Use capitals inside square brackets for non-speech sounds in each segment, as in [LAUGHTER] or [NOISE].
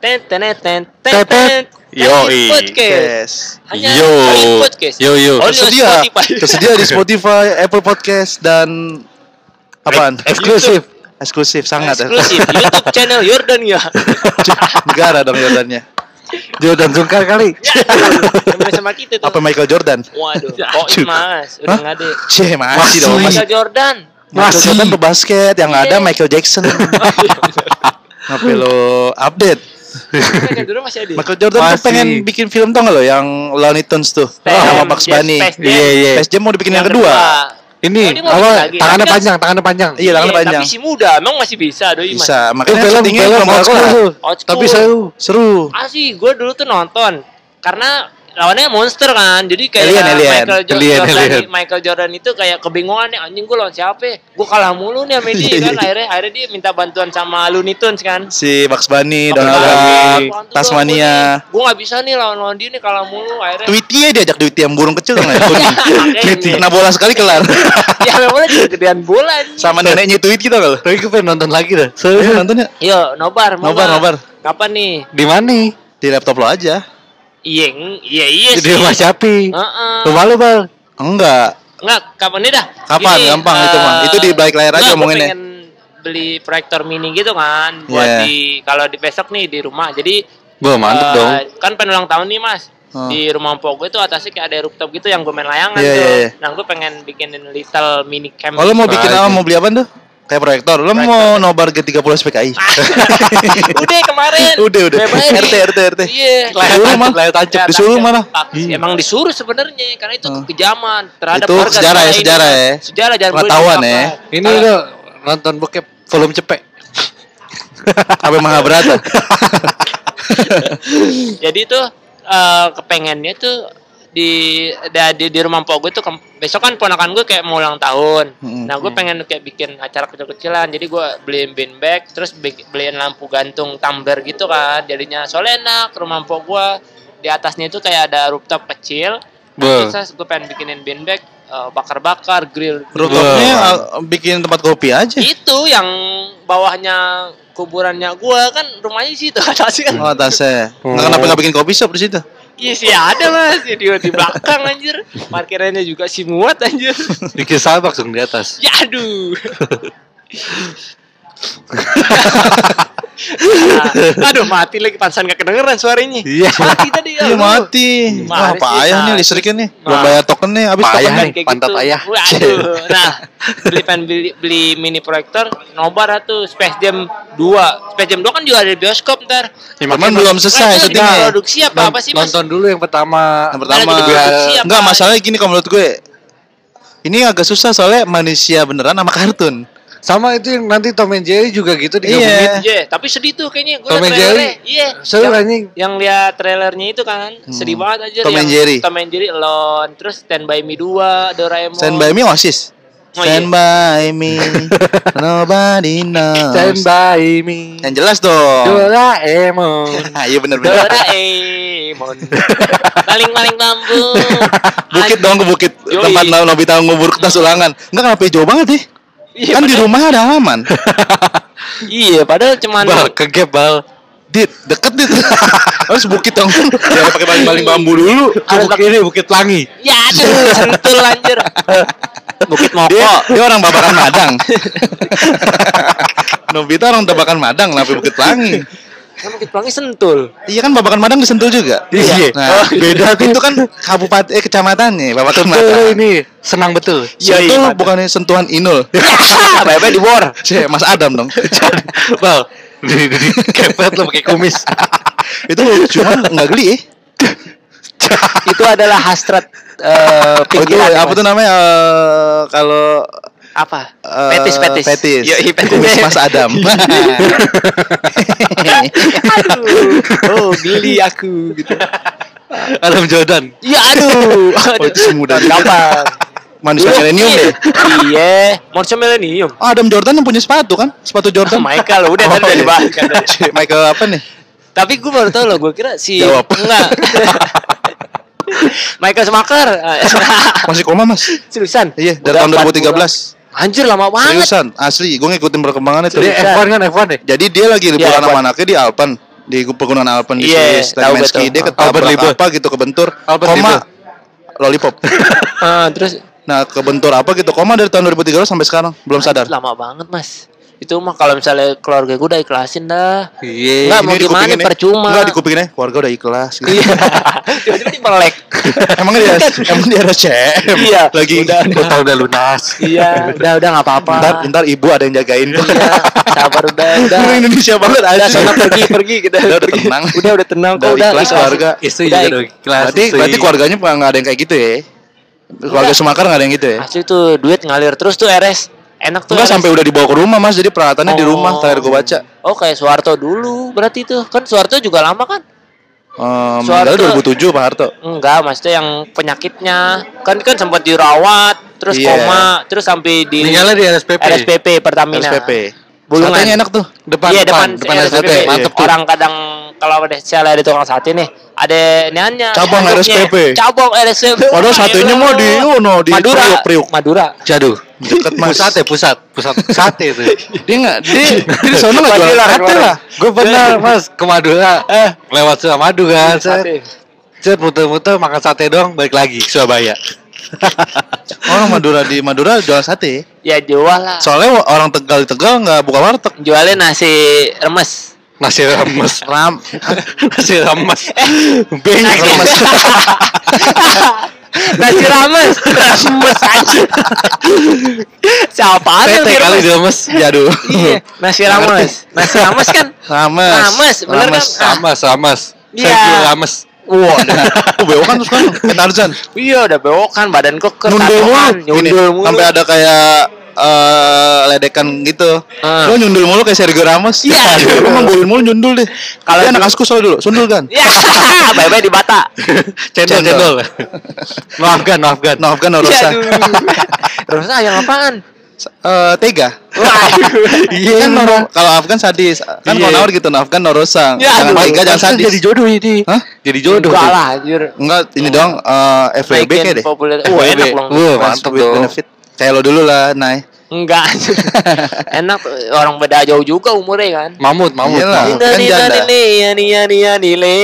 ten ten ten ten ten Yoi. podcast hanya Yo. podcast Yo, yo. Tersedia tersedia di Spotify, Apple Podcast dan apaan? Eksklusif. Eksklusif sangat ya. eksklusif [LAUGHS] YouTube channel Jordan ya [LAUGHS] Negara dong Jordannya. Jordan Sungkar kali. main sama kita tuh Apa Michael Jordan? waduh [LAUGHS] oh mas udah Hah? nggak ada Cie, masih Masih. dong. Michael Jordan Michael Masih. Jordan pebasket yang ada. Michael Jackson. Apa lo update? Michael Jordan masih ada Michael Jordan tuh Masih. pengen bikin film tau gak lo yang Looney Tunes tuh Space sama Jam, Bugs yes, Bunny. Space Jam. Iya, iya. Space Jam mau dibikin yang, kedua. Ini Oh, ini mau apa? lagi. Tangannya kan- panjang, tangannya panjang. Iya, tangannya Iya, panjang. tapi si muda emang masih bisa doi mas Bisa, makanya film, film tuh. Old school. Tapi seru. Seru. ah sih gue dulu tuh nonton karena lawannya monster kan jadi kayak Alien, alien. Michael Jo- Alien, Jordan alien. Michael Jordan itu kayak kebingungan nih anjing gue lawan siapa gue kalah mulu nih sama dia kan [LAUGHS] akhirnya akhirnya dia minta bantuan sama Looney Tunes kan Si Bugs Bunny, Donald Bunny. Duck, Tasmania. gue gak bisa nih lawan lawan dia nih kalah mulu akhirnya Tweety ya diajak Tweety yang burung kecil ya. [LAUGHS] Makanya. Kena bola sekali kelar. [LAUGHS] ya memang gedean bola. Sama neneknya Tweety tau gak lo? Tapi gue pengen nonton lagi dah. Seru. Iya nontonnya Yo, nobar, Mama. Nobar, nobar. Kapan nih? Di mana di laptop lo aja. Iya, ng- iya, iya Di rumah Syapi. Heeh. Rumah lu, Bal. Enggak. Enggak, kapan nih dah? Kapan? Gini, Gampang itu mah. eh, Itu di balik layar aja ngomonginnya. pengen beli proyektor mini gitu kan buat Yeah. di kalau di besok nih di rumah. Jadi Wah, mantep eh, dong. Kan pengen ulang tahun nih, Mas. Hmm. Di rumah empok gue tuh atasnya kayak ada rooftop gitu yang gue main layangan Iya, tuh. iya, iya. Nah, gue pengen bikinin little mini camp. Oh lo mau bikin Aja. apa? Mau beli apa tuh? Kayak proyektor. Lo mau nobar G30 SPKI? [LAUGHS] udah kemarin. Udah, udah. RT, RT, RT. Iya. Disuruh mah. layar tancap. Disuruh mana? Tak- Emang disuruh sebenarnya karena itu kekejaman terhadap Itu warga sejarah ya, sejarah ini. ya. Sejarah jangan boleh Pengetahuan ya. Ini lo nonton bokep volume cepet. Apa [LAUGHS] Mahabharata? [LAUGHS] Jadi tuh eh, kepengennya tuh di di, di rumah mpok gue tuh ke- besok kan ponakan gue kayak mau ulang tahun. Hmm. Nah, gue pengen kayak bikin acara kecil-kecilan. Jadi gue beliin bin bag, terus beliin lampu gantung tumbler gitu kan. Jadinya soalnya enak rumah mpok gue di atasnya itu kayak ada rooftop kecil. Be. Terus gue pengen bikinin bin bag eh, bakar-bakar grill. Rooftopnya uh, bikin tempat kopi aja. Itu yang bawahnya kuburannya gue kan rumahnya di situ [LAUGHS] atasnya kan. Oh atasnya. Oh. Nggak kenapa nggak bikin kopi shop di situ? Iya sih ada mas. Di, di belakang anjir. Parkirannya juga si muat anjir. Bikin Starbucks dong di atas. Ya aduh [LAUGHS] Ah, Aduh mati lagi pansan gak kedengeran suaranya Iya. Mati tadi ya Iya mati. Wah payah nih Nah, listriknya nih. Belum Nah. bayar token nih. Habis token nih. pantat ayah. Waduh [LAUGHS] Nah beli pengen beli, beli mini proyektor Nobar tuh Space Jam 2 Space Jam 2 kan juga ada di bioskop ntar Cuman belum Nah, selesai itu syutingnya. Produksi apa apa sih mas? Nonton dulu yang pertama. Yang pertama. Enggak masalahnya gini kalau menurut gue. Ini agak susah soalnya manusia beneran sama kartun. Sama itu yang nanti Tom and Jerry juga gitu digabungin. Iya. Iya, tapi sedih tuh kayaknya gue Tom and Jerry. Iya. Seru Yang- anjing. Yang lihat trailernya itu kan sedih banget aja Hmm. Tom yang and Jerry. Tom and Jerry Alone, terus Stand By Me 2, Doraemon. Stand by me Oasis. Oh, Stand iya. by me. [LAUGHS] Nobody knows. Stand by me. Yang jelas dong. Doraemon. [LAUGHS] Iya bener bener. Doraemon. [LAUGHS] Paling-paling bambu. Bukit dong ke bukit Yoi. tempat No- Nobita ngubur kertas ulangan. Enggak kenapa jauh banget ya? Iya, kan di rumah ada halaman. [LAUGHS] Iya, padahal cuman Bal, ke gap, Bal. Dit, deket dit. [LAUGHS] Harus bukit dong. Jangan pakai baling-baling bambu dulu. Itu bukit ini, Bukit Pelangi. Ya aduh, sentul anjir. [LAUGHS] Bukit Moko. Dia, dia orang babakan Madang. Nobita orang babakan Madang, kenapa Bukit Pelangi? Kan Bukit Pelangi sentul. Iya kan babakan Madang disentul juga. Iya. Nah, Oh, beda tuh. itu kan kabupaten eh kecamatannya, babakan Betul Madang. ini, senang betul. Iya, iya, Sentul Madang. bukannya sentuhan Inul. [LAUGHS] Bye-bye di war. Mas Adam dong. [LAUGHS] Bal, di, di, di kepet lo pakai kumis. [LAUGHS] itu cuma nggak geli eh. Itu adalah hasrat eh Oh, itu pikiran. apa tuh namanya eh, kalau apa? eh, Petis petis. Petis. Yoi, petis. Kumis Mas Adam. [LAUGHS] aduh. Oh, geli aku gitu. Adam Jordan. Ya aduh. Oh, itu semudah. Kapan? Manusia milenium deh. Iya, Manusia Millennium. Oh, Adam Jordan yang punya sepatu kan? Sepatu Jordan. Michael udah Oh, tadi udah iya. dibahas kan. [LAUGHS] Michael apa nih? Tapi gue baru tahu loh, gue kira si Jawab. enggak. [LAUGHS] Michael Schumacher. Masih koma mas? Seriusan? Iya, dari Udah tahun 2013. 40. Anjir lama banget. Seriusan, asli. Gue ngikutin perkembangan itu. Dia F1 kan F1 ya? Jadi dia lagi liburan Iya, sama F1. anaknya di Alpen. di pegunungan Alpen di Iya, Swiss lagi tahu main betul. ski dia ketabrak apa gitu kebentur Albert koma lollipop [LAUGHS] Ah, terus nah kebentur apa gitu koma dari tahun 2013 sampai sekarang belum sadar lama banget mas itu mah kalau misalnya keluarga gue udah ikhlasin dah Iya. Nggak, mau Ini gimana, dikupingin ya. percuma. Enggak dikupinginnya keluarga udah ikhlas gitu. Iya. [LAUGHS] tiba-tiba dibelek emang dia emang dia RSCM Iya. lagi Utang [LAUGHS] udah lunas. iya udah udah nggak apa-apa ntar, ntar ibu ada yang jagain iya sabar udah [LAUGHS] udah Orang Indonesia banget udah asli sana pergi pergi kita Udah, udah pergi. tenang. udah udah tenang kok Udah udah ikhlas ikhlas. keluarga. Istri Udah, juga udah kelas. berarti berarti keluarganya nggak ada yang kayak gitu ya keluarga Sumakar nggak ada yang gitu ya asli tuh duit ngalir terus tuh RS enak tuh Enggak RS. sampai udah dibawa ke rumah mas jadi peralatannya di Oh. rumah terakhir gue baca oh kayak Soeharto dulu berarti tuh kan Soeharto juga lama kan um, Soeharto- meninggal 2007 Pak Harto enggak maksudnya yang penyakitnya kan kan sempat dirawat terus Iya. koma terus sampai di Meninggalnya di RSPP. RSPP Pertamina SPP Bulungan. Satenya enak tuh Depan, iya depan, depan, depan RSPP. RSPP. Mantep tuh. Orang kadang kalau ada saya di tukang sate nih, ada niannya. Cabang. RSPP. Cabang RSPP. Padahal satenya mah di ono di Madura. priuk-priuk. Madura. Jadu. Deket mas Pusat ya, pusat. Pusat sate itu. [LAUGHS] Dia nggak dia [LAUGHS] dia di sana nggak jual Madura, sate Madura. lah Gue pernah mas ke Madura. Eh, lewat Suramadu kan. Sate. set muter-muter makan sate dong, balik lagi Surabaya. [LAUGHS] orang Madura di Madura jual sate Ya jual lah. soalnya orang Tegal di Tegal nggak buka warteg Jualnya nasi remes. Nasi rames. ram [LAUGHS] Nasi rames. beng Nasi remes Nasi rames. Remes aja. Siapa ada Tete yang kali remes? jadu Iya, nasi rames. Nasi rames kan rames Rames, bener kan? Rames, rames. Iya. Sergio rames. Wah, oh bewok kan terus kan kayak Tarzan iya udah bewokan badan kok nundul Gini, nyundul mulu. sampai ada kayak eh ledekan gitu Ah. lo nyundul mulu kayak Sergio Ramos Iya. lo mambuin mulu nyundul deh Kalau anak asku soal dulu sundul kan Ya, [LAUGHS] bye-bye di Bata. [LAUGHS] Cendol, Cendol. Maafkan, maafkan. no Afgan no Rosa [LAUGHS] yang apaan? Eh, tega. Iya kan Noro kalau Afgan sadis kan Iya. kalau Nawar gitu Afgan no Rosa Ya, jangan tega jangan sadis Jadi jodoh ini. Hah? Jadi jodoh. Enggak lah, anjir. enggak ini dong eh FWB kayak deh populer. Wah, enak loh. Dong. benefit kayak lo dulu lah Nay Enggak. [LAUGHS] enak orang beda jauh juga umurnya kan. Mamut, mamut. Iyalah. mamut. kan janda. nani nih, yani yani yani le.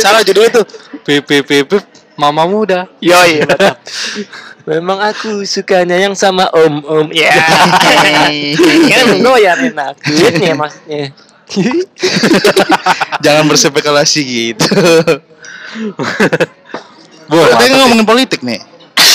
salah judul itu Pip, pip, pip, pip. Mama muda. Yoi, [LAUGHS] betul. Memang aku sukanya yang sama om-om. Ya. [LAUGHS] Kan goyang enak. Duitnya maksudnya. jangan berspekulasi gitu Wah, kita ngomongin politik nih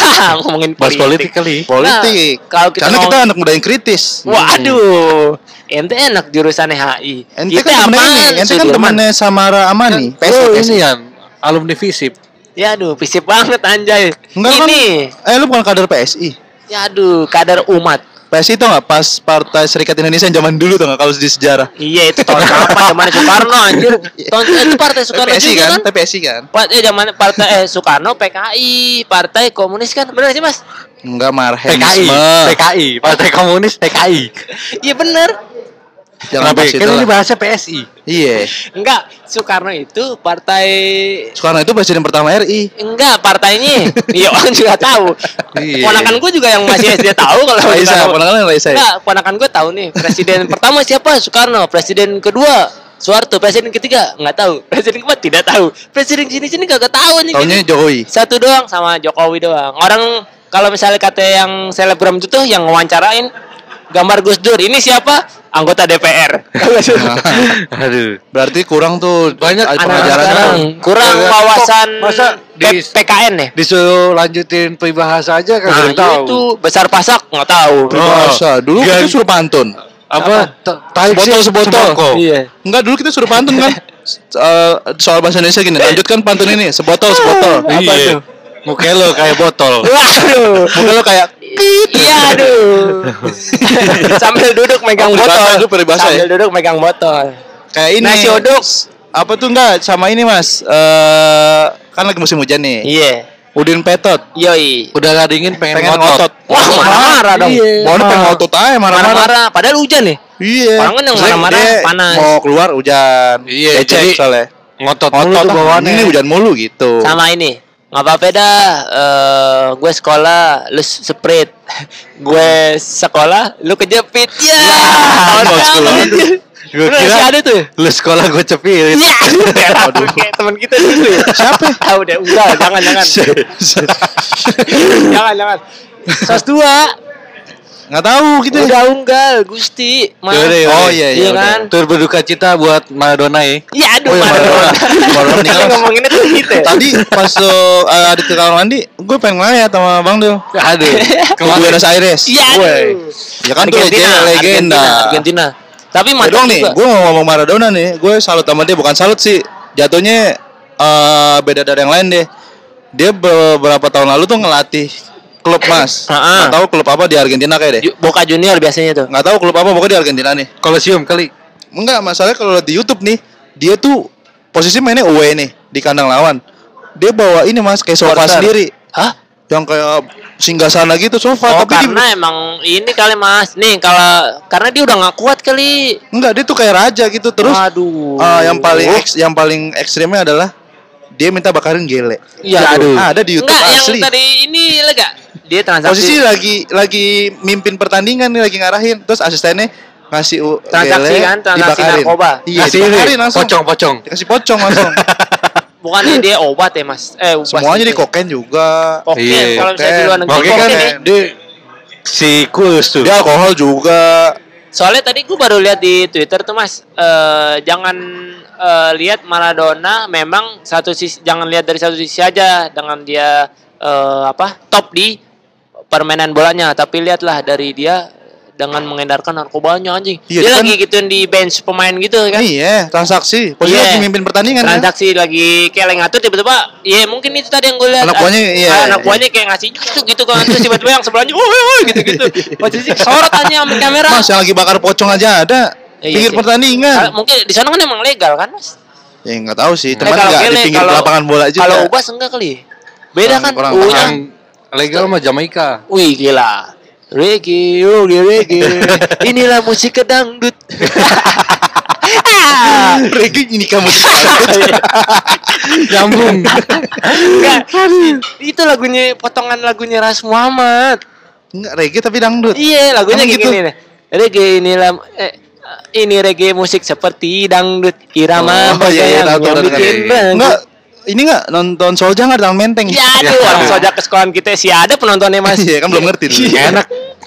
[LAUGHS] Ngomongin Bahas politik kali. politik Nah, kalau kita karena kita ngomong- anak muda yang kritis Waduh, ente enak jurusan HI. ente Kita kan temennya ini ente kan temannya Samara Amani Oh, PSI. ini ya. Alumni FISIP. Ya aduh, fisip banget anjay. Enggak kan? Ini, eh lu bukan kader PSI ya aduh, kadar umat. PSI itu nggak pas Partai Serikat Indonesia zaman dulu tuh nggak kalau di sejarah Iya itu tahun kapan zaman Soekarno [LAUGHS] anjir. Tahun eh, itu partai Soekarno PSI juga kan kan? Tapi PSI kan Part, eh zaman partai eh Soekarno PKI, Partai Komunis kan? Benar sih, Mas? Enggak PKI. marhenisme PKI. Partai Komunis PKI. [LAUGHS] Iya benar. Jangan Kenapa? pas itu Kan ini bahasa PSI. iya Enggak, Soekarno itu partai Soekarno itu presiden pertama RI Enggak, partainya. [LAUGHS] Iya, orang juga tahu. Iya. Ponakan gue juga yang masih SD tahu kalau Raisa ponakan Raisa ya? Enggak, ponakan gue tahu nih. Presiden [LAUGHS] pertama siapa? Soekarno. Presiden kedua Soeharto. Presiden ketiga nggak tahu. Presiden keempat tidak tahu. Presiden sini sini kagak tahu nih. Taunya Jokowi Satu doang sama Jokowi doang. Orang kalau misalnya kata yang selebgram itu tuh yang wawancarain gambar Gus Dur. Ini siapa? Anggota DPR. [LAUGHS] Aduh. berarti kurang tuh Banyak Anak pengajarannya sekarang kurang Kagak- wawasan Masa di- PKN ya? Disuruh lanjutin peribahasa aja kan Nah, tahu. itu besar pasak nggak tahu. Peribahasa dulu Gan- kita suruh pantun Apa? Ta- tarik Sebotol. Iya. Enggak dulu kita suruh pantun kan [LAUGHS] Eh, soal bahasa Indonesia gini lanjutkan pantun ini sebotol sebotol Apa Iya. tuh? Muka lo kayak botol. Waduh. mungkin lo kayak Iya aduh. [LAUGHS] Sambil duduk megang Oh, botol. itu peribahasa Sambil duduk megang botol. kayak ini Nasi uduk. apa tuh enggak sama ini mas Eh kan lagi musim hujan nih Iya. Udin Petot Yoi. Udah gak dingin pengen, pengen ngotot. ngotot Wah, marah-marah dong. Iya. Mau pengen ngotot aja marah-marah. Padahal hujan nih. Iya. Orang kan yang marah-marah panas. Mau keluar hujan. Iya, jadi soalnya. Ngotot, mulu Ngotot tuh bawaannya. Ini hujan mulu gitu. Sama ini. Nggak apa-apa dah. Eh, gue sekolah, lu sprint. gue sekolah, lu kejepit. Ya. sekolah. anjir. Gue kira ada tuh. lu sekolah gue. Iya, aduh, kayak teman kita dulu ya. Siapa? Ah, udah, udah, jangan, jangan. [LAUGHS] jangan, jangan. Sos dua. Nggak tahu gitu. Udah unggal, Gusti. Mas. Yaudah, yaudah. Oh iya iya. Iya kan? Turut berduka cita buat Maradona ya. Iya, aduh, Oh, iya, Maradona. Maradona. Maradona Kita meninggal. ngomongin itu gitu. ya? Tadi pas uh, ada ke kamar mandi, gue pengen ngeliat sama Bang Del. Aduh. Ke Buenos Aires. Iya. Ya kan tuh Argentina, legenda, legenda. Argentina, Argentina. Tapi Ya mantap doang nih, gue mau ngomong Maradona nih, gue salut sama dia, bukan salut sih, jatuhnya eh beda dari yang lain deh. Dia beberapa tahun lalu tuh ngelatih klub mas, nggak tahu klub apa di Argentina kayak deh, Boca Junior biasanya tuh. nggak tahu klub apa pokoknya di Argentina nih. Kolosium kali. Enggak, masalahnya kalau di YouTube nih, dia tuh posisi mainnya away nih di kandang lawan. Dia bawa ini mas kayak sofa Supporter. sendiri, Hah? yang kayak singgah sana gitu Oh, sofa, tapi di- karena emang ini kali Mas. Nih, kalau karena dia udah nggak kuat kali. enggak dia tuh kayak raja gitu terus. Aduh. eh, yang paling eks- yang paling ekstrimnya adalah dia minta bakarin gele. Iya, Aduh. Ah, ada di YouTube Enggak, asli. yang tadi ini lega. Dia transaksi. Posisi lagi lagi mimpin pertandingan nih lagi ngarahin, terus asistennya ngasih u- Transaksi gele, kan, transaksi dibakarin. narkoba. Iya, ini, dibakarin langsung. pocong-pocong. Dikasih pocong langsung. [LAUGHS] Bukannya dia obat ya, Mas? Eh, obat Semuanya itu di ya. koken juga. Kokain, Iya, kalau misalnya di kokain. luar negeri Makanya kan kokain ya. dia si Kus tuh. Dia alkohol juga. Soalnya tadi gue baru lihat di Twitter tuh Mas, eh, jangan eh, lihat Maradona memang satu sisi jangan lihat dari satu sisi aja dengan dia eh, apa top di permainan bolanya, tapi lihatlah dari dia dengan mengedarkan narkobanya anjing. Iya, dia dia lagi gituin di bench pemain gitu kan. Iya, transaksi. Posisi Iya. lagi mimpin pertandingan ya. Transaksi lagi kayak lagi ngatur tiba-tiba, iya mungkin itu tadi yang gue lihat. Anak buahnya, Ah, iya, Anak iya. buahnya kayak ngasih gitu gitu kan terus tiba-tiba yang sebelahnya, woi woi gitu-gitu. [LAUGHS] Posisi sorot aja sama kamera. Mas yang lagi bakar pocong aja ada. Iya Pinggir sih. pertandingan. Mungkin di sana kan emang legal kan mas? Ya nggak tahu sih, teman nggak di pinggir kalau- lapangan bola juga. Kalau ubas enggak kali. Beda Kurang- kan. Yang legal mah Jamaika. Wih gila. Reggae, reggae, reggae. Inilah musik kedangdut. [LAUGHS] Reggae ini kamu [LAUGHS] Nyambung. Enggak. Itu lagunya potongan lagunya Ras Muhammad. Enggak reggae tapi dangdut. Iya, lagunya kayak gitu? gini nih. Reggae inilah eh, ini reggae musik seperti dangdut irama Oh, iya, iya, yang bikin. Enggak ini enggak nonton Solja enggak dalam menteng. Ya aduh, Ya. orang sojak ke sekolahan kita sih ada penontonnya mas. Iya kan belum ngerti dulu. Enak.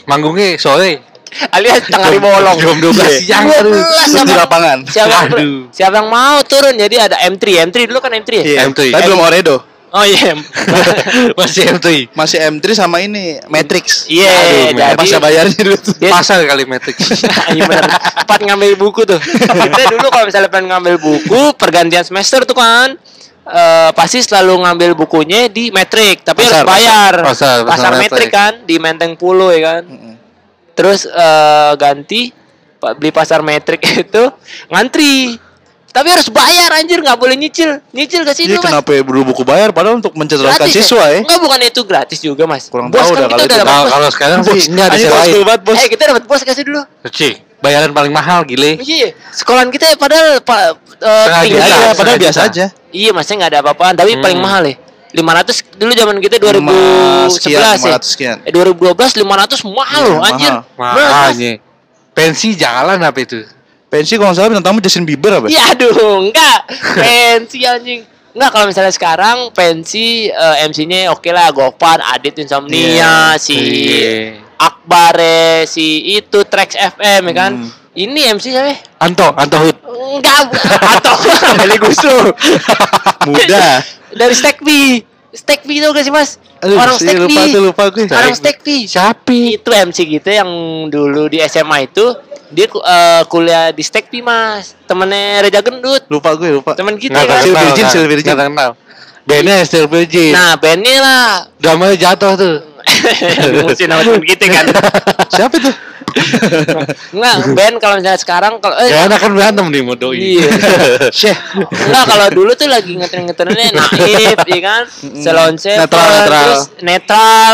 Manggungnya sore. Alias tengah bolong. Jam 12 Iya. siang. Terus di lapangan. Siapa siapa yang mau turun? Jadi ada M3, M3 dulu kan M3 ya? Iya. M3. Tapi belum Oredo. Oh iya. [LAUGHS] Masih M3. Masih M3 sama ini Matrix. Iya, Aduh, jadi Masa bayarnya dulu tuh. Dia- Pasal kali Matrix. [LAUGHS] Iya bener. Empat ngambil buku tuh. Kita dulu kalau misalnya pengen ngambil buku pergantian semester tuh kan. eh, pasti selalu ngambil bukunya di Metrik, tapi harus Pasar, bayar. pasar. Pasar, pasar Metrik Metrik. kan di Menteng Pulo ya kan. Terus eh, ganti beli pasar Metrik [LAUGHS] itu ngantri. Tapi harus bayar anjir, nggak boleh nyicil. Nyicil ke situ, Iya Mas. kenapa ya beli buku bayar padahal untuk mencerdaskan siswa ya. Enggak bukan itu gratis juga, Mas. Kurang bos tahu kan dah kalau itu. dapat Nah, bos. kalau sekarang sih ini ada Anjing, bos, bos. Eh, kita dapat bos kasih dulu. Cik, bayaran paling mahal gile. Iya, sekolahan kita padahal Pak eh, Setengah tinggi. Iya, Setengah padahal biasa aja. Iya, masnya nggak ada apa-apaan, tapi Hmm. paling mahal ya. 500 dulu zaman kita Lima 2011 sekian, ya. 500 sekian. Eh 2012 500 mahal Iya, loh anjir. mahal. Makanya. Pensi jalan apa itu? Pensi kalau nggak salah bintang tamu Justin Bieber apa? Iya aduh, enggak. Pensi anjing. Enggak kalau misalnya sekarang pensi eh, MC-nya oke lah Gopar, Adit Insomnia, Iya. si Iya. Akbare, si itu Trax FM ya kan. Hmm. Ini MC siapa? ya? Anto, Anto Hud. Enggak, atau Meli Guslo. Muda. Dari Stekpi. Stekpi tau gak sih mas? Aduh, Orang Stekpi. lupa tuh, lupa gue. Orang Stekpi. Siapa? Itu MC kita yang dulu di SMA itu dia eh, kuliah di Stekpi mas. Temennya Reja Gendut. Lupa gue, lupa. Temen kita Nggak kan. kenal, Virgin, nggak- Silver Virgin. kenal. Bandnya Esther Virgin. Nah bandnya lah. Damai jatuh tuh. [LAUGHS] Dimusuhin sama temen kita kan. [LAUGHS] Siapa tuh? Enggak, band kalau misalnya sekarang kalau eh, Ya kan berantem nih mau doi. Iya. [LAUGHS] Syekh. Enggak kalau dulu tuh lagi ngetren-ngetrennya naif, ya kan? Salon Seven, Netral, netral. terus netral.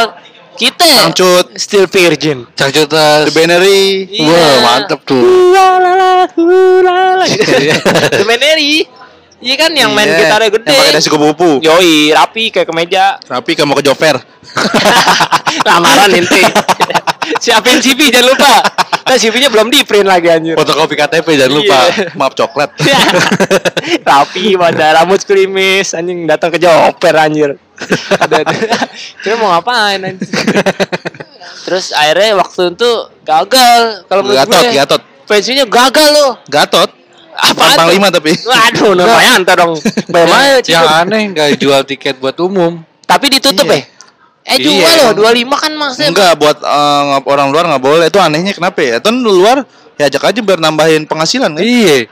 Kita Sangcut. still virgin. Cangcutas. The Bannery. Iya. Wah, mantep tuh. Hulalala, hulalala. [LAUGHS] The Meneri. Iya kan yang main Iya, gitarnya gede. Yang pakai dasi kupu-kupu. Yoi, rapi kayak kemeja. Rapi kamu mau ke Jover. [LAUGHS] Lamaran inti. [LAUGHS] Siapin CV jangan lupa. Nah, CV-nya belum di print lagi anjir. Fotokopi KTP jangan lupa. Iya. Maaf coklat. [LAUGHS] rapi pada rambut krimis anjing datang ke joper anjir. Kira mau ngapain anjir. Terus akhirnya waktu itu gagal kalau menurut Gatot, gue. Gatot. Pensinya gagal loh. Gatot. Apa Panglima tapi. Waduh, lumayan dong. Bagaimana Yang Cikum? aneh nggak jual tiket buat umum. Tapi ditutup Iya. ya? Eh Iya. jual loh, 25 kan maksudnya. Enggak buat eh, ngap- orang luar nggak boleh. Itu anehnya kenapa ya? Itu luar ya ajak aja biar nambahin penghasilan kan. Iya.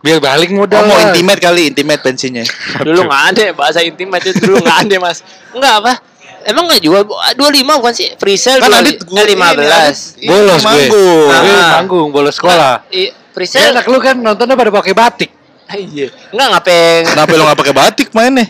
Biar balik Oh, modal. mau lah. intimate kali, intimate pensinya. Dulu nggak ada bahasa intimate itu dulu nggak ada mas. Enggak apa? Emang nggak jual 25 bukan sih? Free sale Kan dua- Adit eh, 15. ini, Bolos gue. manggung. Gue Ah. manggung, bolos sekolah. I- Ya, sale. anak lu kan nontonnya pada pakai batik. Iya. Enggak ngapain? Kenapa lu nggak pakai batik mainnya?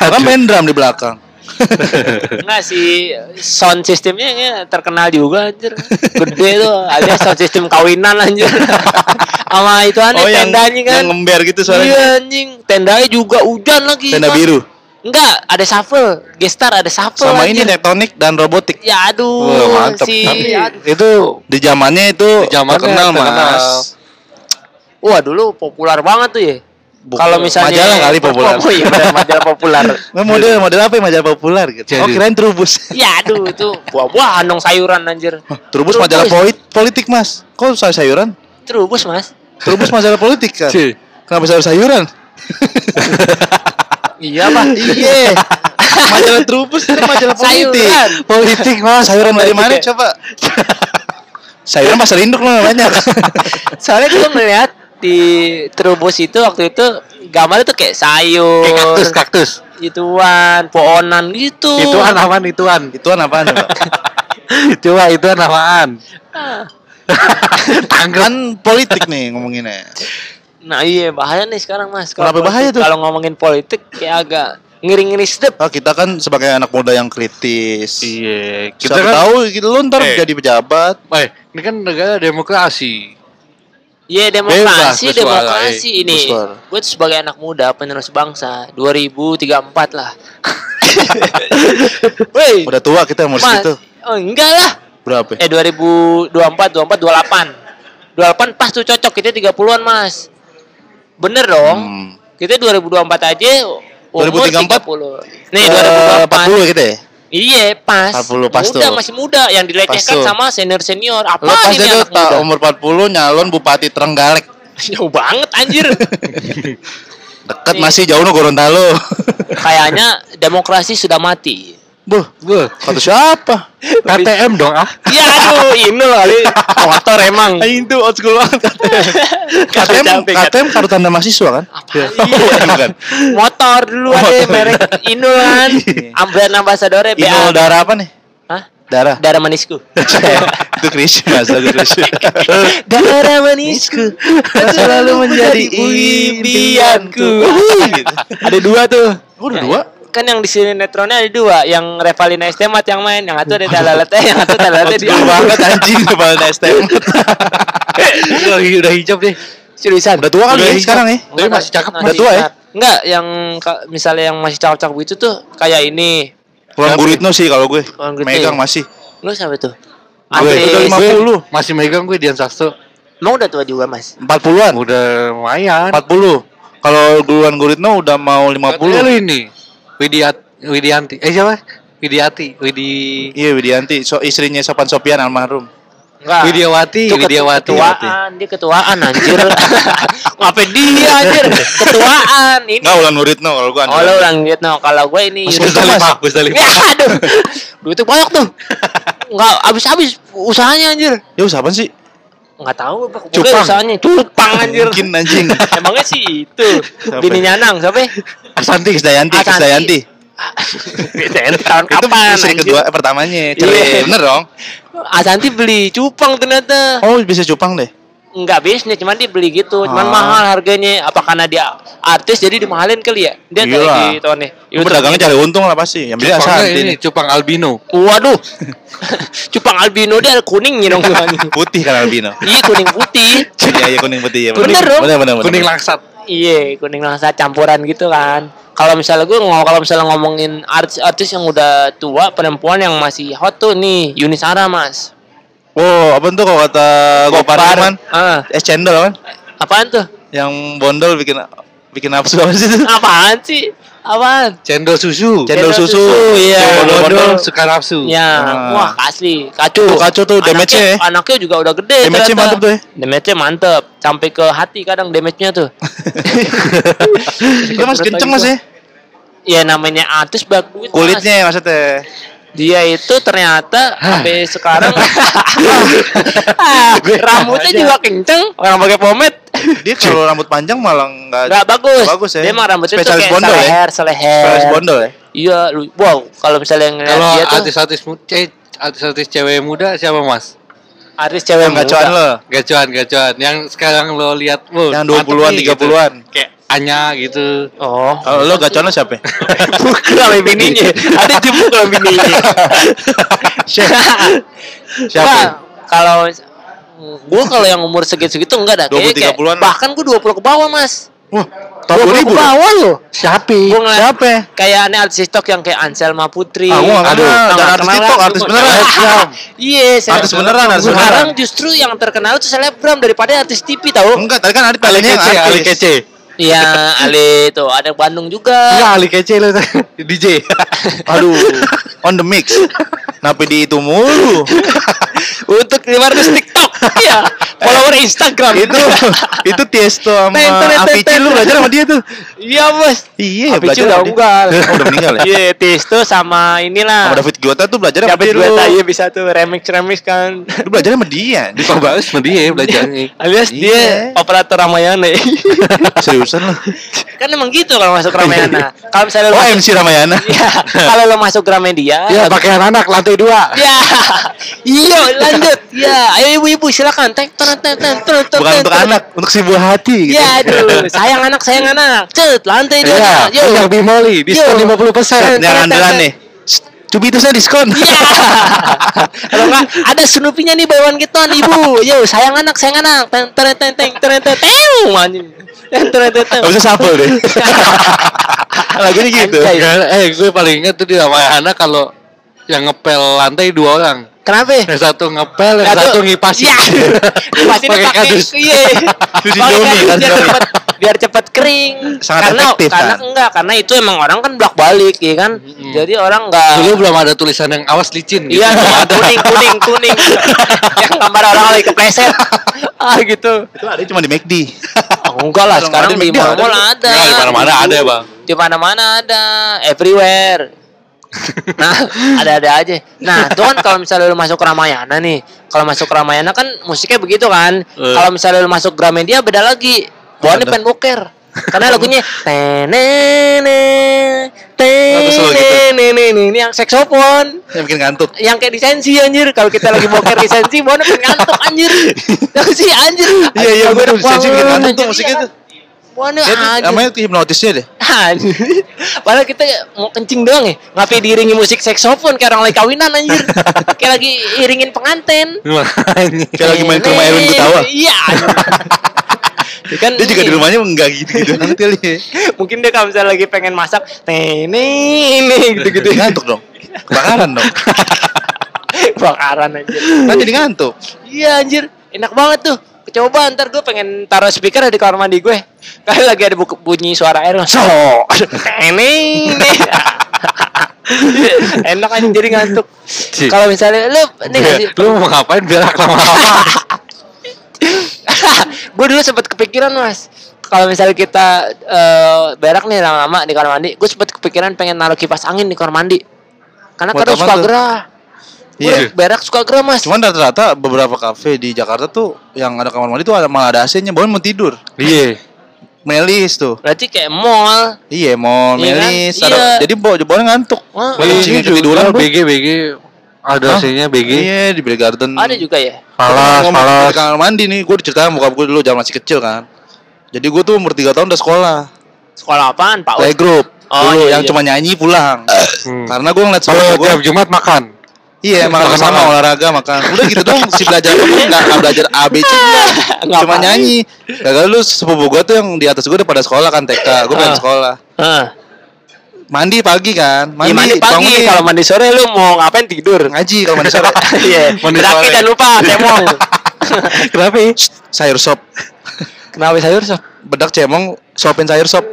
Kan main drum di belakang. [LAUGHS] Enggak sih sound sistemnya kayaknya terkenal juga anjir. Gede tuh, alias sound sistem kawinan anjir. [LAUGHS] Sama itu aneh tendanya kan. Oh, yang ngember gitu Iya suaranya. anjing, tendanya juga hujan lagi. Tenda Mas. biru. Enggak, ada shuffle, gestar ada shuffle. Sama anjir. ini tektonik dan robotik. Ya aduh, Wah, mantep. si Tapi aduh. itu Di zamannya itu Di zamannya terkenal, terkenal. Mas. Wah dulu populer banget tuh ya. Kalau misalnya Majalah kali populer. Oh iya majalah [LAUGHS] populer. Nah, model model apa yang majalah populer gitu? Jadi. Oh kirain Trubus. [LAUGHS] ya aduh itu buah-buahan dong sayuran anjir. Trubus majalah polit politik mas. Kok sayur sayuran? Terus mas. Trubus majalah politik kan. Cih. Kenapa sayur sayuran? [LAUGHS] Iya pak. Iya. majalah Trubus itu majalah politik. Sayuran. Politik mas. Sayuran dari mana ya. coba? sayuran pasar induk loh banyak. Soalnya gue ngeliat di Trubus itu waktu itu gambarnya tuh kayak sayur, kayak kaktus, kaktus. ituan, pohonan gitu. Ituan aman, ituan. Ituan apaan coba? [LAUGHS] Coba ituan apaan? [LAUGHS] kan politik nih ngomonginnya. Nah iya bahaya nih sekarang mas. Politik- bahaya tuh? Kalau ngomongin politik kayak agak ngiri-ngiri sedep. Oh, kita kan sebagai anak muda yang kritis. Iya, Kita kita kan tahu gitu lo ntar Eh. jadi pejabat. Eh, ini kan negara demokrasi. Iya Bebas demokrasi, bersuara, demokrasi eh, ini. Gue sebagai anak muda penerus bangsa 2034 lah. [LAUGHS] Woi, Udah tua kita umur segitu. Oh, enggak lah. Berapa? Eh 2024, 24, 28. 28 pas tuh cocok kita 30-an, Mas. Bener dong. Hmm. Kita 2024 aja umur 2034? 30. Nih, Eh, 2024. 40 gitu ya? Iya, pas. 40 pas muda, tuh. masih muda yang dilecehkan sama senior-senior. Apa Lo pas ini itu ta- muda? umur 40 nyalon Bupati Trenggalek. [LAUGHS] Jauh banget anjir. Deket Nih. masih jauh no Gorontalo. Kayaknya demokrasi sudah mati. Buh, Gue kata siapa? [LAUGHS] KTM dong ah. [LAUGHS] Ya aduh, ini loh kali motor emang. itu old school banget. KTM, KTM kartu tanda mahasiswa kan? Iya. [LAUGHS] Bukan. Motor dulu ada Motor. merek Inul kan. Ambren ambasadornya BA. Inul darah apa nih? Hah? Darah. Darah manisku. itu Christmas, lagu Christmas. Darah manisku selalu menjadi impianku. Ada dua tuh. Oh, ada dua? Kan yang di sini netronnya ada dua, yang Revalina Estemat yang main, yang satu ada Talaletnya, yang satu Talaletnya Old di banget anjing kepala STM. [LAUGHS] udah, udah hijab deh. Seriusan. Udah tua kali Udah ya hijab. sekarang ya? Tapi masih cakep, Masih Udah tua ya? Enggak, yang misalnya yang masih cakep-cakep itu tuh kayak ini. Pulang Guritno sih kalau gue. Megang ya? masih. Lu sampai tuh? Gue udah 50. Masih megang gue Dian Sastro. Emang udah tua juga, Mas? 40-an. Udah lumayan. 40. Kalau duluan Guritno udah mau Katanya 50. lu ini Widiat Widianti. Eh siapa? Widiati. Widi Iya Widianti, so istrinya Sopan Sopian almarhum. Enggak. Widiawati, Itu Widiawati. Ketuaan, dia ketuaan anjir. [LAUGHS] Ngapain dia anjir? Ketuaan ini. Enggak ulan Guritno kalau gue Oh, lu ulang gitu. No. Kalau gue ini Mas. Gus Dalima. Ya, aduh. Duitnya banyak tuh. Enggak habis-habis usahanya anjir. Ya siapa sih? Enggak tahu. Pokoknya Cupang. usahanya cupang anjir. Mungkin anjing. [LAUGHS] Emangnya sih itu. Bini nyanang, siapa? Asanti Krisdayanti, Asanti. Krisdayanti. Beda [LAUGHS] tahun Itu kapan? istri anjir? kedua eh, pertamanya. Iya. Cerai. Bener dong? Asanti beli cupang ternyata. Oh, bisa cupang deh. Enggak bisnis, cuman dia beli gitu, cuman Ah. mahal harganya. Apa karena dia artis jadi dimahalin kali ya? Dia Iyalah. kayak gitu nih. Lu Pedagangnya cari untung lah pasti. Yang beli Asanti ini nih. cupang albino. Waduh. [LAUGHS] Cupang albino dia ada kuningnya dong. [LAUGHS] Putih kan albino. Iya kuning putih. [LAUGHS] Iya, iya kuning putih ya. Bener dong. Bener, bener, bener. Kuning langsat. Iya, kuning langsa campuran gitu kan. Kalau misalnya gue ngomong kalau misalnya ngomongin artis-artis yang udah tua, perempuan yang masih hot tuh nih, Yuni Sara, Mas. Oh, apa tuh kalau kata Gopar Iman? Ah, Es cendol kan? apaan tuh? Yang bondol bikin bikin nafsu apa sih? [LAUGHS] Apaan sih? Apaan? Cendol susu. Cendol Cendol susu. susu, iya. Bondol-bondol suka nafsu. Ya, Ah. wah asli kacau. Tuh, kacau tuh, Anaknya- damage-nya ya. Anaknya juga udah gede. Damage-nya ternyata. mantep tuh ya. Damage-nya mantep. Sampai ke hati kadang damage-nya tuh. [LAUGHS] Dia masih kenceng mas ya? Ya namanya artis bagus. Mas. Kulitnya maksudnya. Dia itu ternyata sampai sekarang [LAUGHS] rambutnya juga kenceng. Orang pakai pomade. Dia kalau rambut panjang malah nggak Nggak bagus. bagus ya. Dia emang rambutnya tuh kayak bondol ya? seleher, seleher. Spesialis bondol ya. Iya, lu- wow. Kalau misalnya ngeliat Kalau dia tuh artis-artis mu- ce- artis-artis cewek muda siapa mas? artis cewek Yang muda. lo. Gacuan, gacuan. Yang sekarang lo lihat, wow, Yang mantep 20-an, nih, 30-an. Gitu. Kayak Anya gitu. Oh, Kalau lo gacoan lo siapa? [LAUGHS] pukul sama bininya. Ada jemput sama bininya. [LAUGHS] Siapa? Siapa? kalau gue kalau yang umur segitu-segitu enggak dah. 20, Kayaknya kayak- 30-an. Bahkan gue 20 ke bawah, Mas. Wah, 20 tahun ke 2000 loh. bawah loh. Siapa? Siapa? kayak aneh artis TikTok yang kayak Anselma Putri. Ah, gua Aduh, tau nggak artis TikTok, artis beneran. [LAUGHS] Iya, Artis beneran, artis Sekarang beneran. justru yang terkenal tuh selebgram daripada artis TV tahu. Enggak, tadi kan Ali tanya yang kece, artis. Iya, Ale tuh ada Bandung juga. Enggak, Ali kece lo [LAUGHS] DJ. [LAUGHS] Aduh, on the mix. Kenapa di itu mulu? [LAUGHS] Untuk 500 TikTok. Iya, follower Instagram. itu itu Tiesto sama Avicii lu belajar sama dia tuh. Iya, Bos. Iya, Avicii belajar udah enggak. Oh, [LAUGHS] udah meninggal ya? Iya, Tisto sama inilah. Sama David Guetta tuh belajar sama David dia lu. Guetta iya bisa tuh remix remix kan. Lu belajar sama dia. Di Pak Baus sama dia belajarnya. [LAUGHS] Alias Iya. dia operator Ramayana. [LAUGHS] Seriusan lu. kan emang gitu kalau masuk Ramayana. Kalau misalnya lu Oh, masuk, MC Ramayana. Iya, kalau lo masuk Gramedia. Ya, pakaian anak lantai dua. Ya. Iya, lanjut. Ya, ayo ibu-ibu silakan. Tek ten ten ten ten ten. Bukan untuk anak, untuk si buah hati gitu. Ya, aduh, sayang anak, sayang anak. Cet, lantai dua. Iya, Yo. yang Bimoli, diskon Yo. 50%. Yang andalan nih. Cubitusnya diskon. Iya. [LAUGHS] Kalau enggak ada Snoopy-nya nih get one, Ibu. Yo, sayang anak, sayang anak. Ten ten ten ten ten ten. Anjing. Ten ten ten bisa sapel deh. [LAUGHS] Lagunya gitu. Eh, gue paling ingat tuh di Ramayana kalau yang ngepel lantai dua orang. Kenapa? Yang satu ngepel, yang satu ngipasin. Iya. [LAUGHS] Ngipasin Pakai kardus. Iya. Cuci Pakai kardus kan, biar cepet biar cepet kering. Sangat karena efektif, karena kan? enggak, karena itu emang orang kan bolak balik ya kan. Jadi orang enggak Dulu belum ada tulisan yang awas licin gitu. Iya, kuning, kuning, kuning. [LAUGHS] yang gambar orang lagi kepleset. ah gitu. Itu ada cuma di McD. Oh, enggak lah, sekarang ada di McD ada. di mana-mana ada, Bang. Di mana-mana ada, everywhere. Nah, ada-ada aja. Nah, [LAUGHS] itu kan kalau misalnya lu masuk Ramayana nih, kalau masuk Ramayana kan musiknya begitu kan. Eh. Kalau misalnya lu masuk Gramedia beda lagi. Bawaannya Ada. pen boker. Karena lagunya [LAUGHS] tenene tenene ini yang saksofon Yang bikin ngantuk. yang kayak disensi anjir kalau kita lagi boker disensi bawaannya pengen ngantuk anjir [LAUGHS] tahu sih anjir Iya, iya, anak Disensi bikin ngantuk tuh musiknya tuh. Tuh anjir namanya tuh hipnotisnya deh. [LAUGHS] Padahal kita mau kencing doang ya. Ngapain diiringi musik saksofon kayak orang lagi kawinan anjir. [LAUGHS] kayak lagi iringin pengantin. Kayak lagi main ke rumah Erwin Gutawa. [LAUGHS] Iya. Ya kan Dia juga di rumahnya enggak gitu-gitu kali. ya. Mungkin dia kalau misalnya lagi pengen masak, ini ini gitu-gitu. Ngantuk dong. Kebakaran dong. Bakaran anjir. Kan jadi ngantuk. Iya anjir, enak banget tuh. Coba ntar gue pengen taruh speaker di kamar mandi gue. Kali lagi ada bu- bunyi suara air. So, [LAUGHS] ini ini. [LAUGHS] enak aja jadi ngantuk. Kalau misalnya lu ini nggak sih? Lu mau ngapain berak lama-lama? gue dulu sempat kepikiran mas. Kalau misalnya kita eh, berak nih lama-lama di kamar mandi, gue sempat kepikiran pengen naruh kipas angin di kamar mandi. Karena kadang suka gerah. Gue Iya. berak suka gerah mas. Cuman rata-rata beberapa kafe di Jakarta tuh yang ada kamar mandi tuh ada malah ada AC-nya, bahkan mau tidur. Iya. Melis tuh. Berarti kayak mall. Iya, mau Iya kan? melis. Iya. Ada, jadi bawa jebolan ngantuk. Wah, Kencing ketiduran. BG BG ada Hah? AC-nya BG. Iya, di Beer Garden. ada juga ya. Palas, palas. Di kamar mandi nih, gue diceritain bokap gue dulu zaman masih kecil kan. Jadi gue tuh umur 3 tahun udah sekolah. Sekolah apaan, Pak? Playgroup. Oh, dulu iya, yang iya. cuma nyanyi pulang. Hmm. Karena gue ngeliat sekolah gue. tiap Jumat makan. Iya, makan bersama olahraga makan. Udah gitu dong si belajar apa enggak enggak belajar ABC enggak. [LAUGHS] Nggak Cuma apa. nyanyi. Gagal lu sepupu gua tuh yang di atas gua udah pada sekolah kan TK. Gua pengen Ah. sekolah. Heeh. Mandi pagi kan. Mandi, mandi pagi, kalau mandi sore lu mau ngapain tidur? ngaji kalau mandi sore. [LAUGHS] Iya, [LAUGHS] Mandi sore. jangan lupa cemong. Kenapa? ya? sayur sop. Kenapa sayur sop? Bedak cemong sopin sayur sop.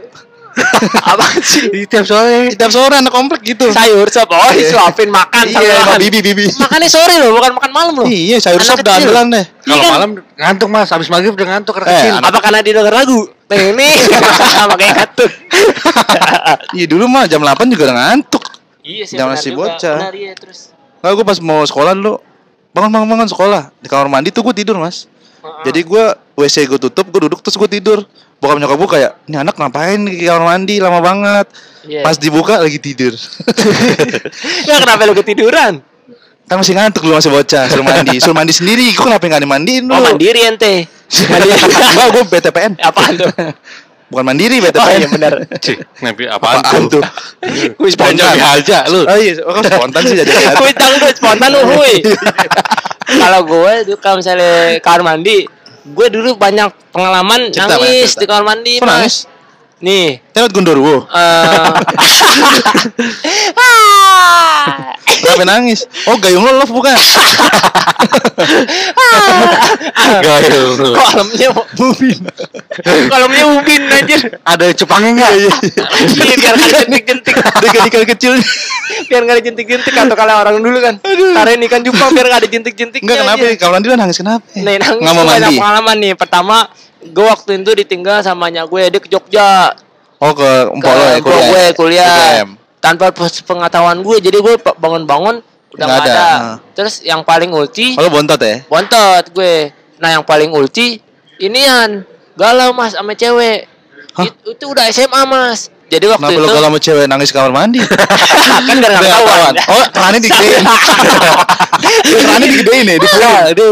Apa sih? Di tiap sore. Tiap sore anak komplek gitu. Sayur sop. Oh, Iya. disuapin makan Iya, sama bibi bibi. Makannya sore loh, bukan makan malam loh. Iya, sayur sop dandelan deh. Kalau Iya kan? malam ngantuk mas, habis maghrib udah ngantuk anak Eh, kecil. Apa karena dia denger lagu? Ini [LAUGHS] makanya ngantuk. [LAUGHS] Iya dulu mah jam 8 juga udah ngantuk. iya sih. Si juga. bocah. Benar iya terus. Nah, gue pas mau sekolah dulu bangun bangun bangun sekolah di kamar mandi tuh gue tidur mas. Jadi gue WC gue tutup, gue duduk terus gue tidur. Bokap nyokap gue kayak, ini anak ngapain di kamar mandi lama banget. Iya. Pas dibuka lagi tidur. [LAUGHS] Ya kenapa lu ketiduran? kan masih ngantuk lu masih bocah, suruh mandi. Suruh mandi sendiri, gue kenapa nggak dimandiin lu? Oh mandiri ente. Mandiri. [LAUGHS] Enggak, gue BTPN. Apaan tuh? Bukan mandiri Oh BTPN. iya benar. Cih, nabi apaan, Apaan tuh? Kuis Jangan spontan. aja lu. Oh iya, oh, kok spontan sih jadi. [LAUGHS] Kuis dangdut spontan lu hui. Kalau gue dulu kalau misalnya kamar mandi, gue dulu banyak pengalaman Cerita, nangis Mas, cerita. di kamar mandi, Mas. nangis? Nih, Tewet Gundurwo. eh [LAUGHS] Kenapa nangis? Oh, gayung lo love bukan? Gayung lu. kolamnya Mubin. kolamnya ubin anjir. Ada cupangnya enggak? Iya, biar nggak jentik-jentik. Ikan kecil. biar nggak ada jentik-jentik atau kalau orang dulu kan taruhin ikan cupang biar nggak ada jentik-jentiknya Enggak kenapa? aja. Kamar mandi lo nangis kenapa? Nih nangis Nggak mau mandi. pengalaman nih. Pertama, gue waktu itu ditinggal sama nyak gue dia ke Jogja. Oh ke Ke empok lo ya kuliah. gue kuliah. UGM. Tanpa pengetahuan gue, jadi gue bangun-bangun udah Nggak ada. ada. Nah. Terus yang paling ulti, Oh lo bontot ya? bontot gue. Nah yang paling ulti, inian galau mas sama cewek. Hah? It- itu udah SMA mas. Jadi waktu Kenapa itu kalau sama cewek nangis kamar mandi? [LAUGHS] kan nggak ketahuan. ketahuan. Oh, kerannya digedein. [LAUGHS] kerannya digedein ya, di Iya, dia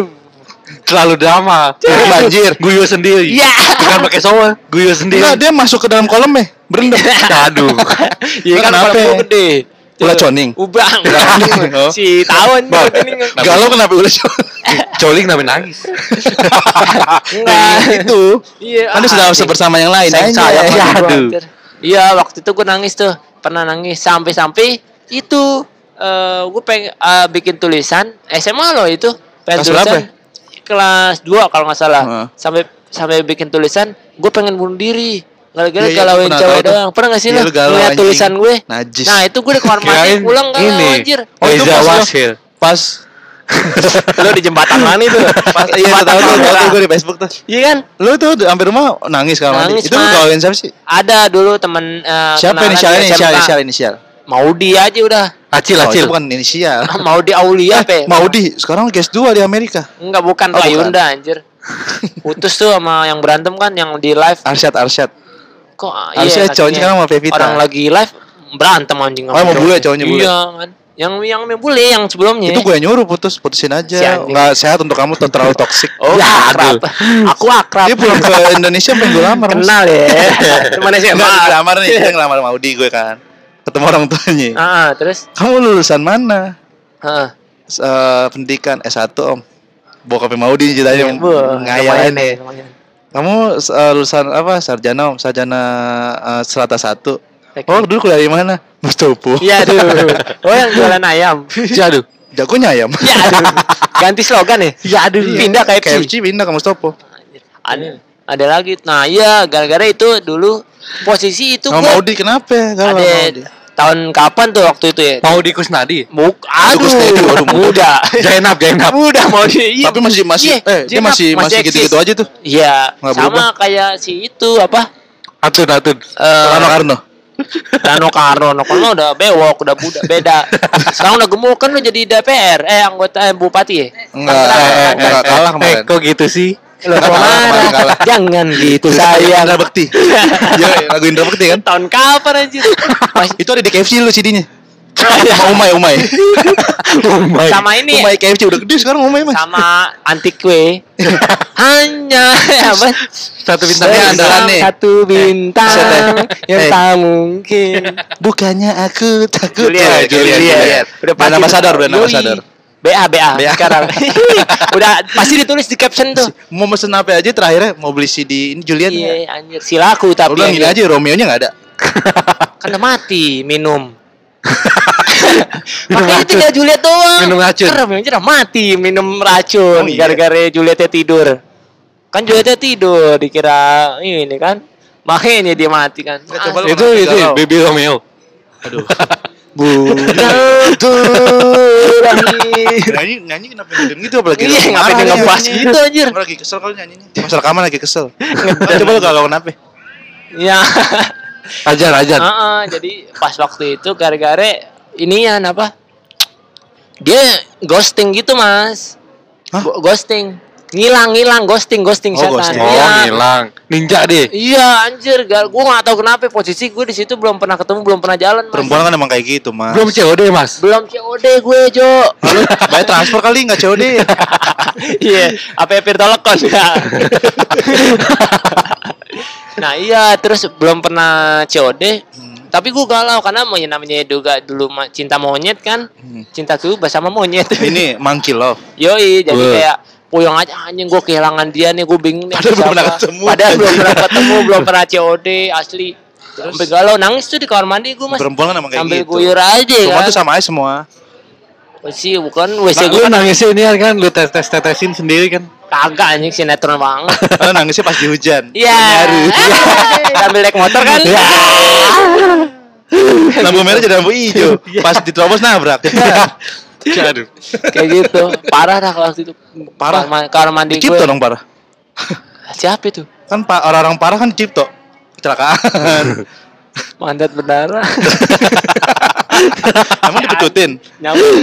terlalu drama. Banjir. Guyo sendiri. Iya. Bukan pakai shower, guyo sendiri. Enggak, dia masuk ke dalam kolam ya. Berendam. [LAUGHS] Aduh. Iya kan Kenapa? gue gede. Ulah coning. Ubang. Oh. [LAUGHS] si tahun ini Galau kenapa udah Colik [LAUGHS] namanya nangis. enggak. itu. Iya. Kan dia sudah ah, bersama yang lain. sayang sayang Iya, gua, aduh. Iya, waktu itu gue nangis tuh. Pernah nangis sampai-sampai itu eh gue pengen eh, bikin tulisan SMA loh itu. Pengen Kelas tulisan berapa? Kelas 2 kalau nggak salah. Heeh. Sampai sampai bikin tulisan gue pengen bunuh diri. Gara-gara Iya, iya, galauin pernah cewek doang. Pernah gak sih Iya, lo ngeliat anjing. tulisan gue? Najis. Nah, itu gue di kamar mandi pulang galau ini. anjir. Oh, itu pas lo-. Pas [LAUGHS] Lo di jembatan mana itu? pas iya Jembatan tahu tuh, tahu gue di Facebook tuh. Iya kan? Lu tuh hampir rumah nangis kamar mandi. Nangis, Itu lu Mas. gaulin siapa sih? Ada dulu temen eh, Siapa Inisial, SMK. inisial, inisial. Maudi aja udah. Acil, Oh, acil. itu bukan inisial. [LAUGHS] Maudi Aulia pe. Maudi, sekarang guys 2 di Amerika. Enggak bukan Oh, bukan. Rayunda anjir. [LAUGHS] Putus tuh sama yang berantem kan yang di live. Arsyad, Arsyad. Kok ah, Harusnya kakinya. cowoknya sekarang sama Pevita. Orang lagi live berantem anjing Oh, mau bule cowoknya bule. Iya kan. Yang yang main bule yang sebelumnya. Itu gue nyuruh putus, putusin Si aja. Nggak sehat untuk kamu, tuh terlalu toksik. Oh, Ya, akrab. Aku akrab. Dia pulang ke Indonesia pengen gue lamar. Kenal ya. [LAUGHS] Cuman SMA. Enggak, lamar nih, dia ngelamar Maudi gue kan. Ketemu orang tuanya. Ah, terus Kamu lulusan mana? S- eh, pendidikan S1 om. Bokapnya Maudi ceritanya Bu, ngayal lumayan nih. deh, lumayan. Kamu eh, lulusan apa? Sarjana om, sarjana eh, Selata 1. Teknik. Oh, dulu kuliah di mana? Mustopo. Iya aduh. Oh yang jualan ayam. Aduh. Jagonya ayam. Ya aduh. Ganti slogan ya? Ya aduh. Pindah ke FC. KFC pindah ke Mustopo. Ada, ada lagi. Nah iya gara-gara itu dulu posisi itu Sama gua Maudi kenapa? Ada. Tahun kapan tuh waktu itu ya? Mau di Kusnadi. Muk, aduh, Kusnedi, waduh, muda. Jainab, Jainab. muda mau di. Tapi masih masih Iya, eh dia masih masih gitu-gitu aja tuh. Iya, Nggak sama berubah. kayak si itu apa? Atun, atun. Eh, Rano Karno. Rano Karno, Rano Karno udah bewok, udah buda, beda. Sekarang udah gemuk kan udah jadi DPR, eh anggota eh, bupati ya? Enggak, eh, eh, kan? enggak kalah Eh, kemarin. kok gitu sih? Loh, Kalah, ke mana? kemarin kalah. Jangan gitu sayang. Indra Bekti. Iya, lagu Indra Bekti kan. Tahun kapan anjir? Itu ada di KFC lu CD-nya. Sama [LAUGHS] Umay, Umay. Oh my. sama ini Umay KFC udah gede sekarang Umay mas. sama antik kue [LAUGHS] hanya apa Satu bintangnya andalan nih. satu bintang set ya. yang Eh. tak mungkin Bukannya aku takut. Juliet, Oh, Juliet, Juliet. Udah Brand ambassador, brand Yoi. ambassador. BA BA, BA. sekarang. [LAUGHS] Udah pasti ditulis di caption tuh. Mau mesen apa aja terakhirnya mau beli CD ini Juliet. Iya, anjir. Silaku tapi. Udah gini anjir. aja Romeo-nya nggak ada. [LAUGHS] Kan udah mati minum. [LAUGHS] Makanya tinggal Juliet doang. Minum racun. Karena memang udah mati minum racun Oh, iya. gara-gara Julietnya tidur. Kan Julietnya tidur dikira ini kan. Makanya dia mati kan. Coba Itu itu Galau. Baby Romeo. Aduh. Terakhir. nyanyi nyanyi kenapa ngeden gitu apalagi Iya, lagi ngapain dia ngebas nyanyinya. gitu, anjir. Orang lagi kesel kali nyanyinya. Pas rekaman lagi kesel. [LAUGHS] Coba lu galau kenapa? Ya. Ajar, ajar. Heeh, jadi pas waktu itu gara-gara inian apa? Dia ghosting gitu, Mas. Hah? Ghosting. Ngilang, ngilang, ghosting, ghosting Oh, setan. ghosting. Oh, Iya. ngilang. Ninja deh. Iya, anjir, gar- gua nggak tahu kenapa posisi gue di situ belum pernah ketemu, belum pernah jalan, Mas. Perempuan kan emang kayak gitu, Mas. Belum COD, Mas. Belum COD gue, Jo. Lalu bayar transfer kali nggak COD. [LAUGHS] Iya, apa ya Telecom ya. [LAUGHS] nah iya, terus belum pernah COD. Tapi gue galau karena mau namanya juga dulu cinta monyet kan. Hmm. Cinta tuh sama monyet. Ini monkey love. [LAUGHS] Yoi, jadi Wah. kayak puyeng aja anjing gue kehilangan dia nih, gue bingung nih. Padahal belum pernah ketemu. Padahal belum pernah ketemu, [LAUGHS] belum pernah COD asli. Sampai galau nangis tuh di kamar mandi gue mas. Perempuan kan emang kayak Sambil gitu. guyur aja Semua kan. tuh sama aja semua. Sih bukan WC Nah, gue lu nangisnya ini kan lu tes tes tetesin sendiri kan. kagak anjing sinetron banget. [LAUGHS] Karena nangisnya pas di hujan. Iya. [LAUGHS] Sambil naik motor kan. Iya. Lampu merah jadi lampu hijau. Pas diterobos nabrak. Aduh. Kayak gitu. Parah dah waktu itu. Parah. Kamar, mandi Dicipto gue. dong parah. [LAUGHS] Siapa itu? Kan pa- orang-orang parah kan dicipto. Kecelakaan. [LAUGHS] Mandat berdarah. [LAUGHS] Emang dipecutin? Nyambung.